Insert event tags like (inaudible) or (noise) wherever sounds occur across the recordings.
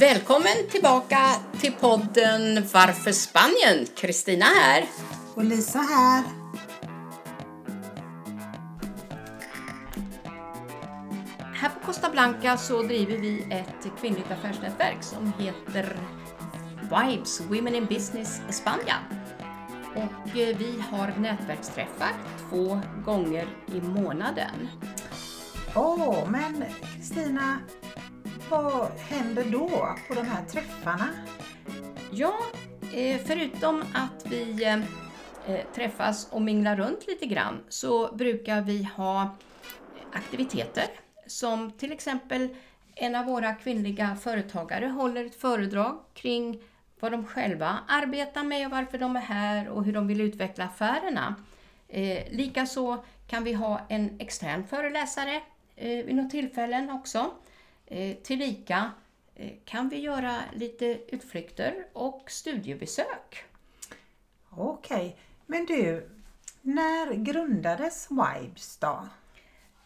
Välkommen tillbaka till podden Varför Spanien? Kristina här. Och Lisa här. Här på Costa Blanca så driver vi ett kvinnligt affärsnätverk som heter Vibes Women in Business Spania. Och eh, vi har nätverksträffar två gånger i månaden. Åh, oh, men Kristina, vad händer då på de här träffarna? Ja, eh, förutom att vi eh, eh, träffas och minglar runt lite grann så brukar vi ha aktiviteter som till exempel en av våra kvinnliga företagare håller ett föredrag kring vad de själva arbetar med och varför de är här och hur de vill utveckla affärerna. Eh, Likaså kan vi ha en extern föreläsare eh, vid något tillfällen också. Eh, tillika eh, kan vi göra lite utflykter och studiebesök. Okej, men du, när grundades Vibes då?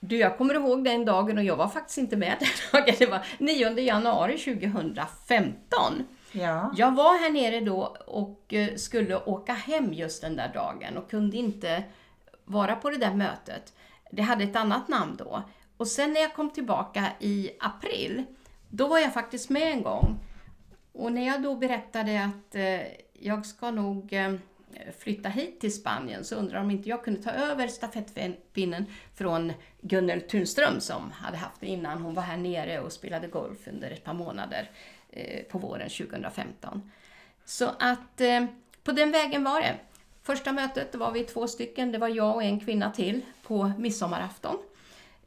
Du, jag kommer ihåg den dagen och jag var faktiskt inte med (laughs) den dagen. Det var 9 januari 2015. Ja. Jag var här nere då och eh, skulle åka hem just den där dagen och kunde inte vara på det där mötet. Det hade ett annat namn då. Och sen när jag kom tillbaka i april, då var jag faktiskt med en gång. Och när jag då berättade att eh, jag ska nog eh, flytta hit till Spanien så undrade de om inte jag kunde ta över stafettpinnen från Gunnel Tunström som hade haft det innan. Hon var här nere och spelade golf under ett par månader eh, på våren 2015. Så att eh, på den vägen var det. Första mötet var vi två stycken, det var jag och en kvinna till på midsommarafton.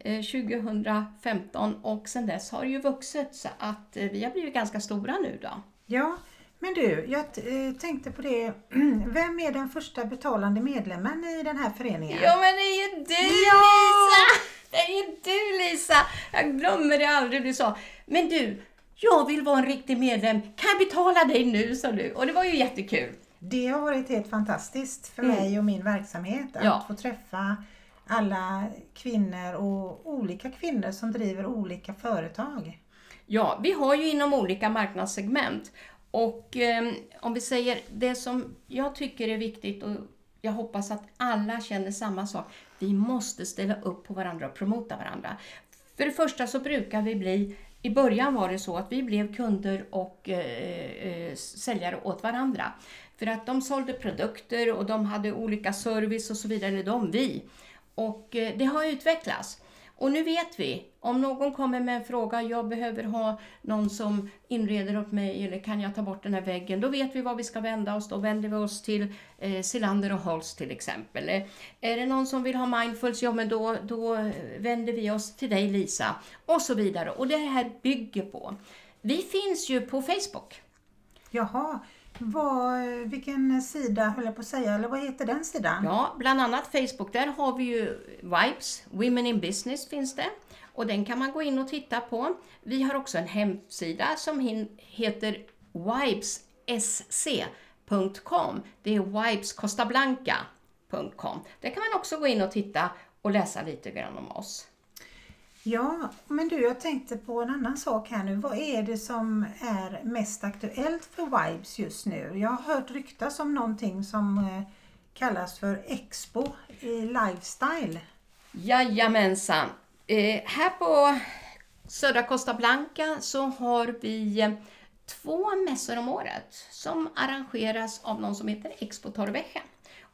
2015 eh, och sen dess har det ju vuxit så att eh, vi har blivit ganska stora nu då. Ja, men du, jag eh, tänkte på det. (clears throat) Vem är den första betalande medlemmen i den här föreningen? Ja, men det är ju du ja! Lisa! Det är ju du Lisa! Jag glömmer det aldrig du sa. Men du, jag vill vara en riktig medlem. Kan jag betala dig nu, sa du. Och det var ju jättekul. Det har varit helt fantastiskt för mm. mig och min verksamhet att ja. få träffa alla kvinnor och olika kvinnor som driver olika företag. Ja, vi har ju inom olika marknadssegment och eh, om vi säger det som jag tycker är viktigt och jag hoppas att alla känner samma sak. Vi måste ställa upp på varandra och promota varandra. För det första så brukar vi bli i början var det så att vi blev kunder och eh, eh, säljare åt varandra. För att de sålde produkter och de hade olika service och så vidare, eller de, vi. Och eh, det har utvecklats. Och nu vet vi, om någon kommer med en fråga, jag behöver ha någon som inreder åt mig eller kan jag ta bort den här väggen? Då vet vi var vi ska vända oss. Då vänder vi oss till eh, Silander och Holst till exempel. Eh, är det någon som vill ha mindfulness, ja men då, då vänder vi oss till dig Lisa. Och så vidare. Och det här bygger på. Vi finns ju på Facebook. Jaha, vad, vilken sida höll jag på att säga, eller vad heter den sidan? Ja, bland annat Facebook. Där har vi ju Vibes, Women in Business finns det. Och den kan man gå in och titta på. Vi har också en hemsida som heter vibessc.com. Det är vibescostablanca.com. Där kan man också gå in och titta och läsa lite grann om oss. Ja, men du, jag tänkte på en annan sak här nu. Vad är det som är mest aktuellt för Vibes just nu? Jag har hört ryktas om någonting som eh, kallas för Expo i Lifestyle. Jajamensan! Eh, här på södra Costa Blanca så har vi eh, två mässor om året som arrangeras av någon som heter Expo Torrevieja.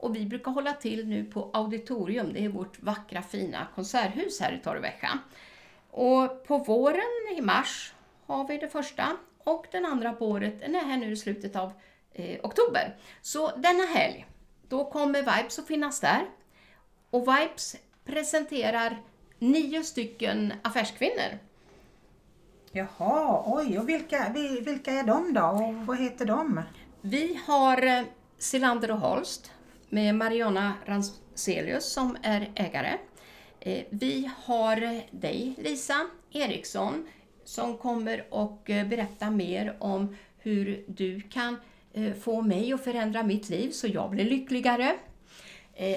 Och vi brukar hålla till nu på Auditorium, det är vårt vackra fina konserthus här i Torrevieja. Och på våren i mars har vi det första och den andra på året den är här nu i slutet av eh, oktober. Så denna helg, då kommer Vibes att finnas där. Och Vibes presenterar nio stycken affärskvinnor. Jaha, oj, och vilka, vilka är de då och vad heter de? Vi har eh, Silander och Holst med Mariana Ranselius som är ägare. Eh, vi har dig Lisa Eriksson som kommer och eh, berätta mer om hur du kan eh, få mig att förändra mitt liv så jag blir lyckligare.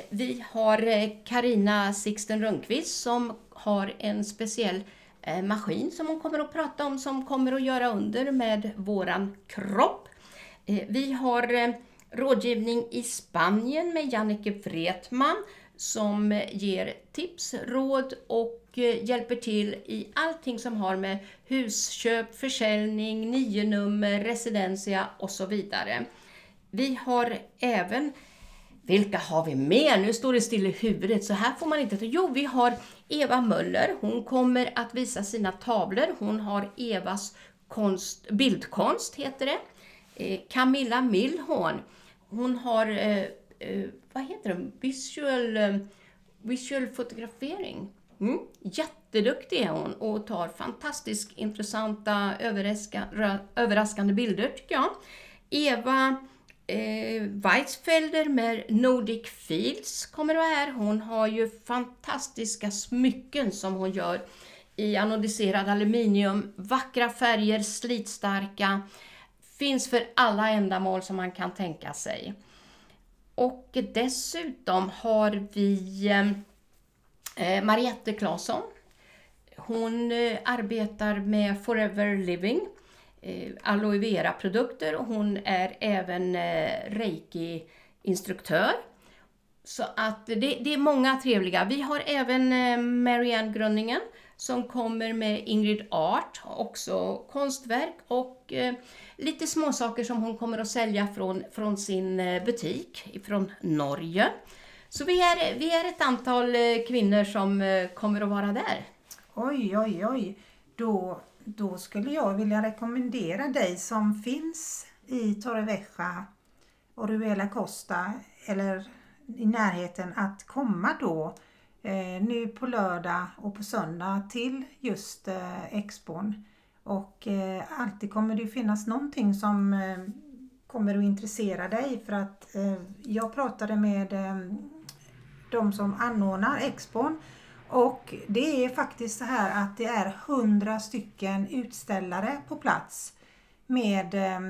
Vi har Karina Sixten Rundqvist som har en speciell maskin som hon kommer att prata om som kommer att göra under med våran kropp. Vi har rådgivning i Spanien med Jannike Wretman som ger tips, råd och eh, hjälper till i allting som har med husköp, försäljning, nio nummer, Residencia och så vidare. Vi har även vilka har vi mer? Nu står det still i huvudet, så här får man inte ta. Jo, vi har Eva Möller. Hon kommer att visa sina tavlor. Hon har Evas konst, bildkonst, heter det. Eh, Camilla Millhorn. Hon har, eh, eh, vad heter det, visual, visual fotografering. Mm. Jätteduktig är hon och tar fantastiskt intressanta, överraskande bilder tycker jag. Eva eh, Weizfelder med Nordic Fields kommer vara här. Hon har ju fantastiska smycken som hon gör i anodiserad aluminium, vackra färger, slitstarka, finns för alla ändamål som man kan tänka sig. Och dessutom har vi eh, Mariette Claesson. Hon eh, arbetar med Forever Living eh, aloe vera-produkter och hon är även eh, reiki-instruktör. Så att det, det, är många trevliga. Vi har även eh, Marianne Grönningen som kommer med Ingrid Art, också konstverk och eh, lite småsaker som hon kommer att sälja från, från sin eh, butik från Norge. Så vi är, vi är ett antal eh, kvinnor som eh, kommer att vara där. Oj, oj, oj. Då då skulle jag vilja rekommendera dig som finns i Torrevieja och Ruela Costa eller i närheten att komma då eh, Eh, nu på lördag och på söndag till just eh, Expon. Och eh, alltid kommer det finnas någonting som eh, kommer att intressera dig för att eh, jag pratade med eh, de som anordnar Expon och det är faktiskt så här att det är hundra stycken utställare på plats med eh,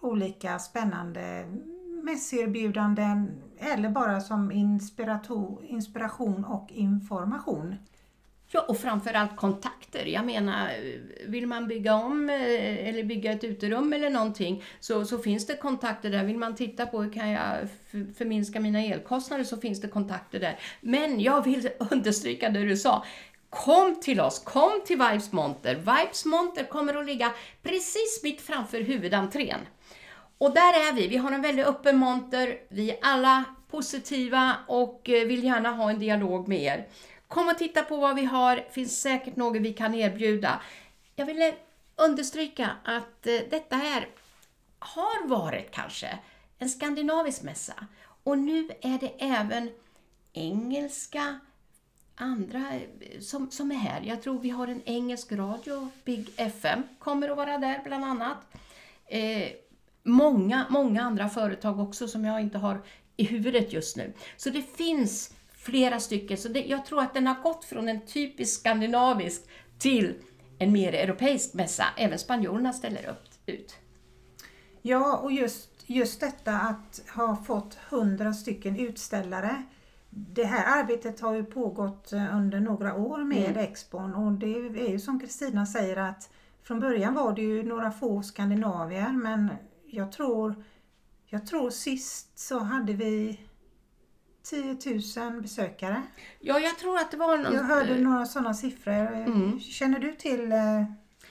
olika spännande mässerbjudanden eller bara som inspiration och information. Ja, och framförallt kontakter. Jag menar, vill man bygga om eh, eller bygga ett uterum eller någonting så, så finns det kontakter där. Vill man titta på hur kan jag förminska mina elkostnader så finns det kontakter där. Men jag vill (laughs) understryka det du sa. Kom till oss, kom till Vibes Monter. Vibes Monter kommer att ligga precis mitt framför huvudentrén. Och där är vi. Vi har en väldigt öppen monter. Vi är alla positiva och eh, vill gärna ha en dialog med er. Kom och titta på vad vi har, det finns säkert något vi kan erbjuda. Jag vill understryka att eh, detta här har varit kanske en skandinavisk mässa och nu är det även engelska, andra eh, som, som är här. Jag tror vi har en engelsk radio, Big FM, kommer att vara där bland annat. Eh, många, många andra företag också som jag inte har i huvudet just nu. Så det finns flera stycken. Så det, jag tror att den har gått från en typisk skandinavisk till en mer europeisk mässa. Även spanjorerna ställer upp ut. Ja, och just, just detta att ha fått hundra stycken utställare. Det här arbetet har ju pågått eh, under några år med mm. Expon och det är ju som Kristina säger att från början var det ju några få skandinavier men jag tror, jag tror sist så hade vi 10 000 besökare. Ja, jag tror att det var någon... Jag hörde några sådana siffror. Mm. Känner du till eh,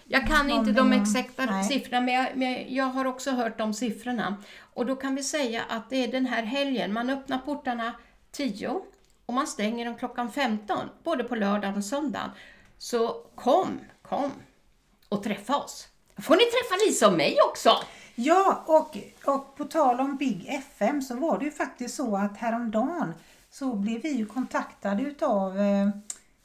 jag kan inte de exakta nej. siffrorna, men jag, men jag, har också hört de siffrorna. Och då kan vi säga att det är den här helgen, man öppnar portarna 10 och man stänger dem klockan 15, både på lördagen och söndagen. Så kom, kom och träffa oss. får ni träffa Lisa och mig också! Ja, och, och på tal om Big FM så var det ju faktiskt så att häromdagen så blev vi ju kontaktade utav eh,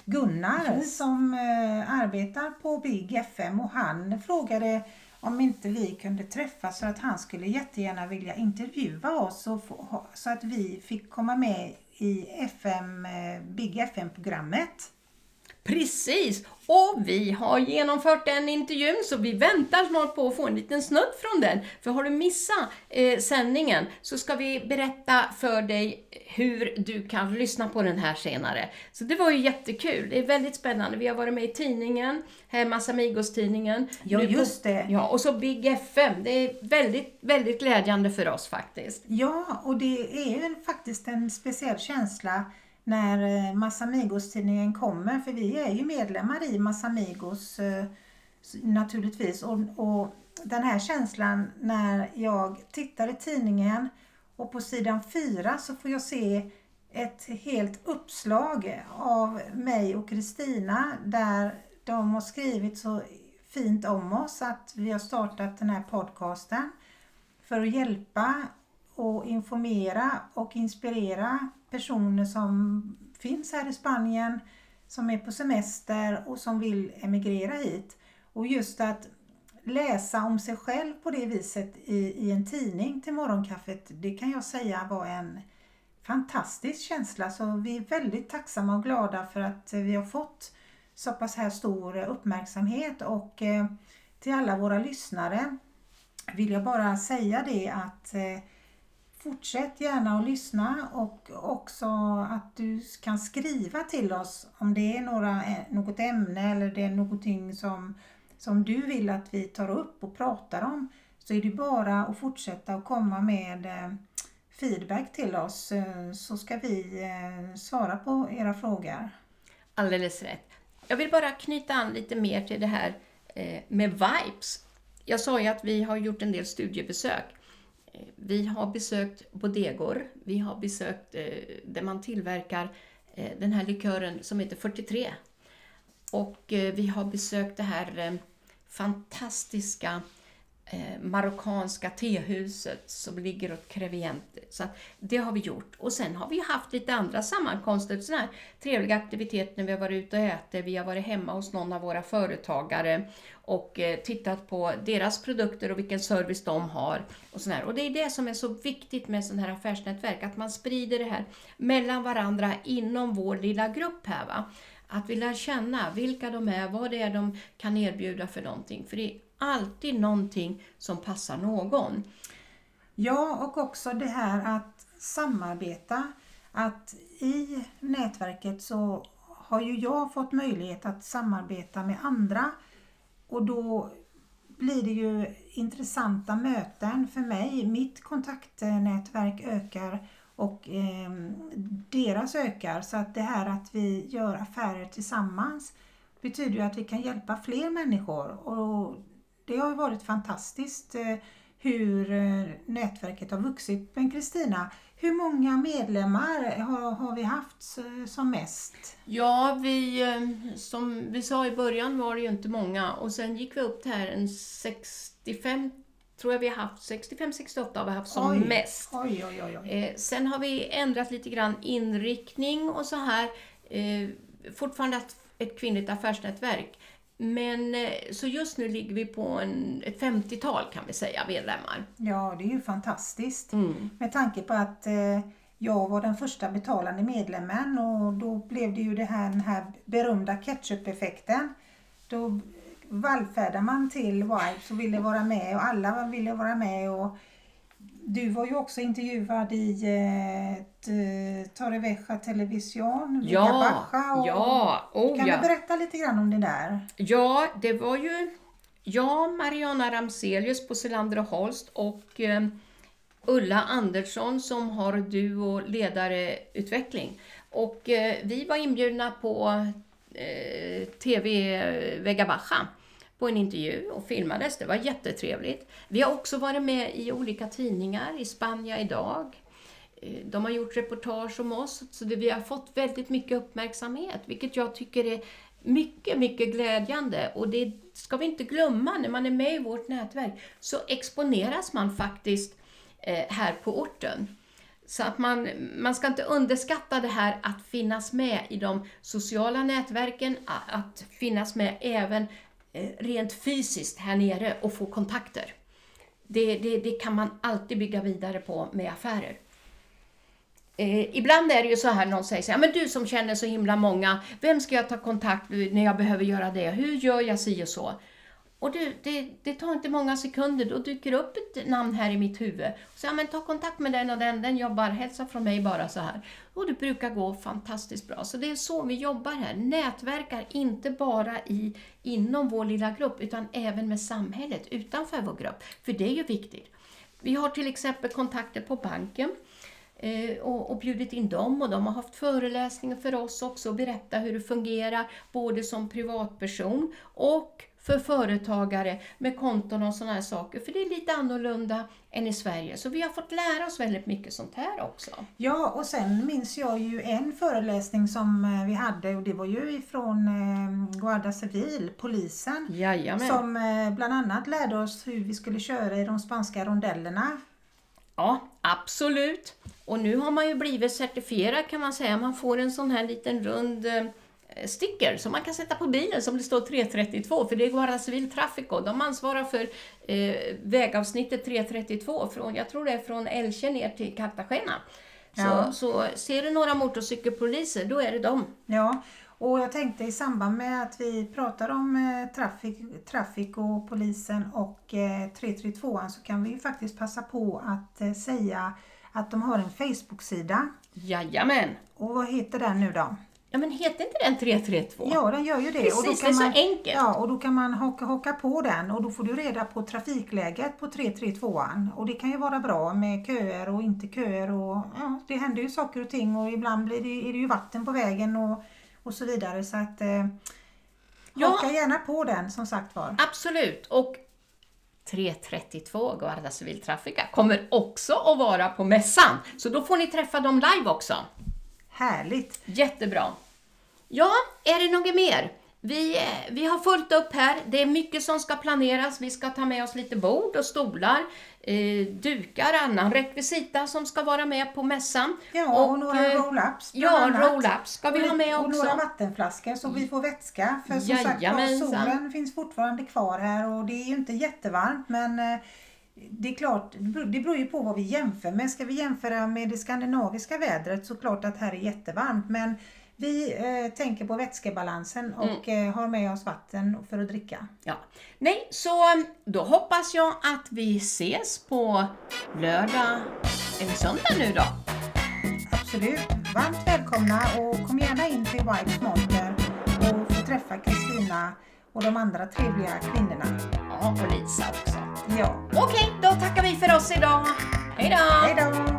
Gunnar yes. som eh, arbetar på Big FM och han frågade om inte vi kunde träffas så att han skulle jättegärna vilja intervjua oss och få, så att vi fick komma med i FM, eh, Big FM-programmet. Precis! Och vi har genomfört den intervjun så vi väntar snart på att få en liten snutt från den. För har du missat eh, sändningen så ska vi berätta för dig hur du kan lyssna på den här senare. Så det var ju jättekul. Det är väldigt spännande. Vi har varit med i tidningen, här Massamigos-tidningen. Ja, just det. Ja, och så Big FM. Det är väldigt, väldigt glädjande för oss faktiskt. Ja, och det är ju faktiskt en speciell känsla när eh, Massamigos-tidningen kommer, för vi är ju medlemmar i Massamigos eh, naturligtvis. Och, och den här känslan när jag tittar i tidningen och på sidan fyra så får jag se ett helt uppslag av mig och Kristina där de har skrivit så fint om oss att vi har startat den här podcasten för att hjälpa och informera och inspirera personer som finns här i Spanien, som är på semester och som vill emigrera hit. Och just att läsa om sig själv på det viset i, i en tidning till morgonkaffet, det kan jag säga var en fantastisk känsla. Så vi är väldigt tacksamma och glada för att vi har fått så pass här stor uppmärksamhet och eh, till alla våra lyssnare vill jag bara säga det att eh, Fortsätt gärna att lyssna och också att du kan skriva till oss om det är några, eh, något ämne eller det är någonting som, som du vill att vi tar upp och pratar om. Så är det bara att fortsätta att komma med eh, feedback till oss eh, så ska vi svara på era frågor. Alldeles rätt. Jag vill bara knyta an lite mer till det här med vibes. Jag sa ju att vi har gjort en del studiebesök vi har besökt bodegor, vi har besökt eh, där man tillverkar eh, den här likören som heter 43. Och eh, vi har besökt det här eh, fantastiska eh, marockanska tehuset som ligger åt Creviente. Så det har vi gjort. Och sen har vi haft lite andra sammankomster, sådana här trevliga aktiviteter när vi har varit ute och ätit. Vi har varit hemma hos någon av våra företagare och eh, tittat på deras produkter och vilken service de har. Och, sådär. och det är det som är så viktigt med sådana här affärsnätverk, att man sprider det här mellan varandra inom vår lilla grupp här. Va? Att vi lär känna vilka de är, vad det är de kan erbjuda för någonting. För det alltid någonting som passar någon. Ja, och också det här att samarbeta. Att i nätverket så har ju jag fått möjlighet att samarbeta med andra och då blir det ju intressanta möten för mig. Mitt kontaktnätverk ökar och eh, deras ökar. Så att det här att vi gör affärer tillsammans betyder ju att vi kan hjälpa fler människor. Och det har varit fantastiskt eh, hur eh, nätverket har vuxit. Men Kristina, hur många medlemmar har, har vi haft som mest? Ja, vi, eh, som vi sa i början var det ju inte många och sen gick vi upp till här en 65 tror jag vi har haft, 65-68 har vi haft som oj, mest. Oj, oj, eh, sen har vi ändrat lite grann inriktning och så här. Eh, fortfarande ett kvinnligt affärsnätverk. Men eh, så just nu ligger vi på en, ett 50-tal kan vi säga medlemmar. Ja, det är ju fantastiskt. Mm. Med tanke på att eh, jag var den första betalande medlemmen och då blev det ju det här, den här berömda ketchup-effekten. Då vallfärdade man till Wipes och ville vara med och alla ville vara med. Och du var ju också intervjuad i eh, Torrevieja Television, ja, och, ja, oh, Kan ja. du berätta lite grann om det där? Ja, det var ju jag, Mariana Ramselius på Selander och Holst och eh, Ulla Andersson som har duo ledareutveckling. Och eh, vi var inbjudna på eh, TV Vega Baja på en intervju och filmades. Det var jättetrevligt. Vi har också varit med i olika tidningar, i Spanien idag. Eh, de har gjort reportage om oss, så vi har fått väldigt mycket uppmärksamhet, vilket jag tycker är mycket, mycket glädjande. Och det ska vi inte glömma, när man är med i vårt nätverk så exponeras man faktiskt eh, här på orten. Så att man, man ska inte underskatta det här att finnas med i de sociala nätverken, att finnas med även Eh, rent fysiskt här nere och få kontakter. Det, det, det kan man alltid bygga vidare på med affärer. Eh, ibland är det ju så här, någon säger så här, men du som känner så himla många, vem ska jag ta kontakt med när jag behöver göra det? Hur gör jag si och så? Och du, det, det tar inte många sekunder, då dyker upp ett namn här i mitt huvud. Så ja, men ta kontakt med den och den, den jobbar, hälsa från mig bara så här. Och det brukar gå fantastiskt bra. Så det är så vi jobbar här. Nätverkar inte bara i, inom vår lilla grupp, utan även med samhället utanför vår grupp. För det är ju viktigt. Vi har till exempel kontakter på banken eh, och, och bjudit in dem och de har haft föreläsningar för oss också och berättat hur det fungerar både som privatperson och för företagare med konton och sådana här saker. För det är lite annorlunda än i Sverige. Så vi har fått lära oss väldigt mycket sånt här också. Ja, och sen minns jag ju en föreläsning som eh, vi hade och det var ju ifrån eh, Guarda Civil, polisen. Jajamän. Som eh, bland annat lärde oss hur vi skulle köra i de spanska rondellerna. Ja, absolut. Och nu har man ju blivit certifierad kan man säga. Man får en sån här liten rund sticker som man kan sätta på bilen som det står 332 för det är Guarda Civil Trafico. De ansvarar för eh, vägavsnittet 332 från, jag tror det är från Elche ner till Cartagena. Ja. Så, så ser du några motorcykelpoliser, då är det dem. Ja, och jag tänkte i samband med att vi pratar om eh, trafik, trafik och polisen och eh, 332 så kan vi ju faktiskt passa på att eh, säga att de har en Facebook-sida. Jajamän! Och vad heter den nu då? Ja men heter inte den 332? Ja den gör ju det. Precis, och då kan det är man, så enkelt. Ja och då kan man haka, haka på den och då får du reda på trafikläget på 332 och det kan ju vara bra med köer och inte köer och ja, det händer ju saker och ting och ibland blir det, är det ju vatten på vägen och, och så vidare så att eh, haka ja, gärna på den som sagt var. Absolut och 332 Guarda Civil Trafica kommer också att vara på mässan så då får ni träffa dem live också. Härligt! Jättebra. Ja, är det något mer? Vi, eh, vi har fullt upp här. Det är mycket som ska planeras. Vi ska ta med oss lite bord och stolar, eh, dukar, annan rekvisita som ska vara med på mässan. Ja, och, och några eh, roll-ups. Ja, roll-ups ska vi ha med också. Och några vattenflaskor så vi får vätska. För som sagt solen finns fortfarande kvar här och det är ju inte jättevarmt men eh, det är klart, det beror ju på vad vi jämför med. Ska vi jämföra med det skandinaviska vädret så klart att här är jättevarmt men vi eh, tänker på vätskebalansen och mm. eh, har med oss vatten för att dricka. Ja. Nej, så um, då hoppas jag att vi ses på lördag eller söndag nu då. Absolut. Varmt välkomna och kom gärna in till White Monter och få träffa Kristina och de andra trevliga kvinnorna. Ja, och Lisa också. Ja. Okej, vi för oss idag. Hej då! Hej då!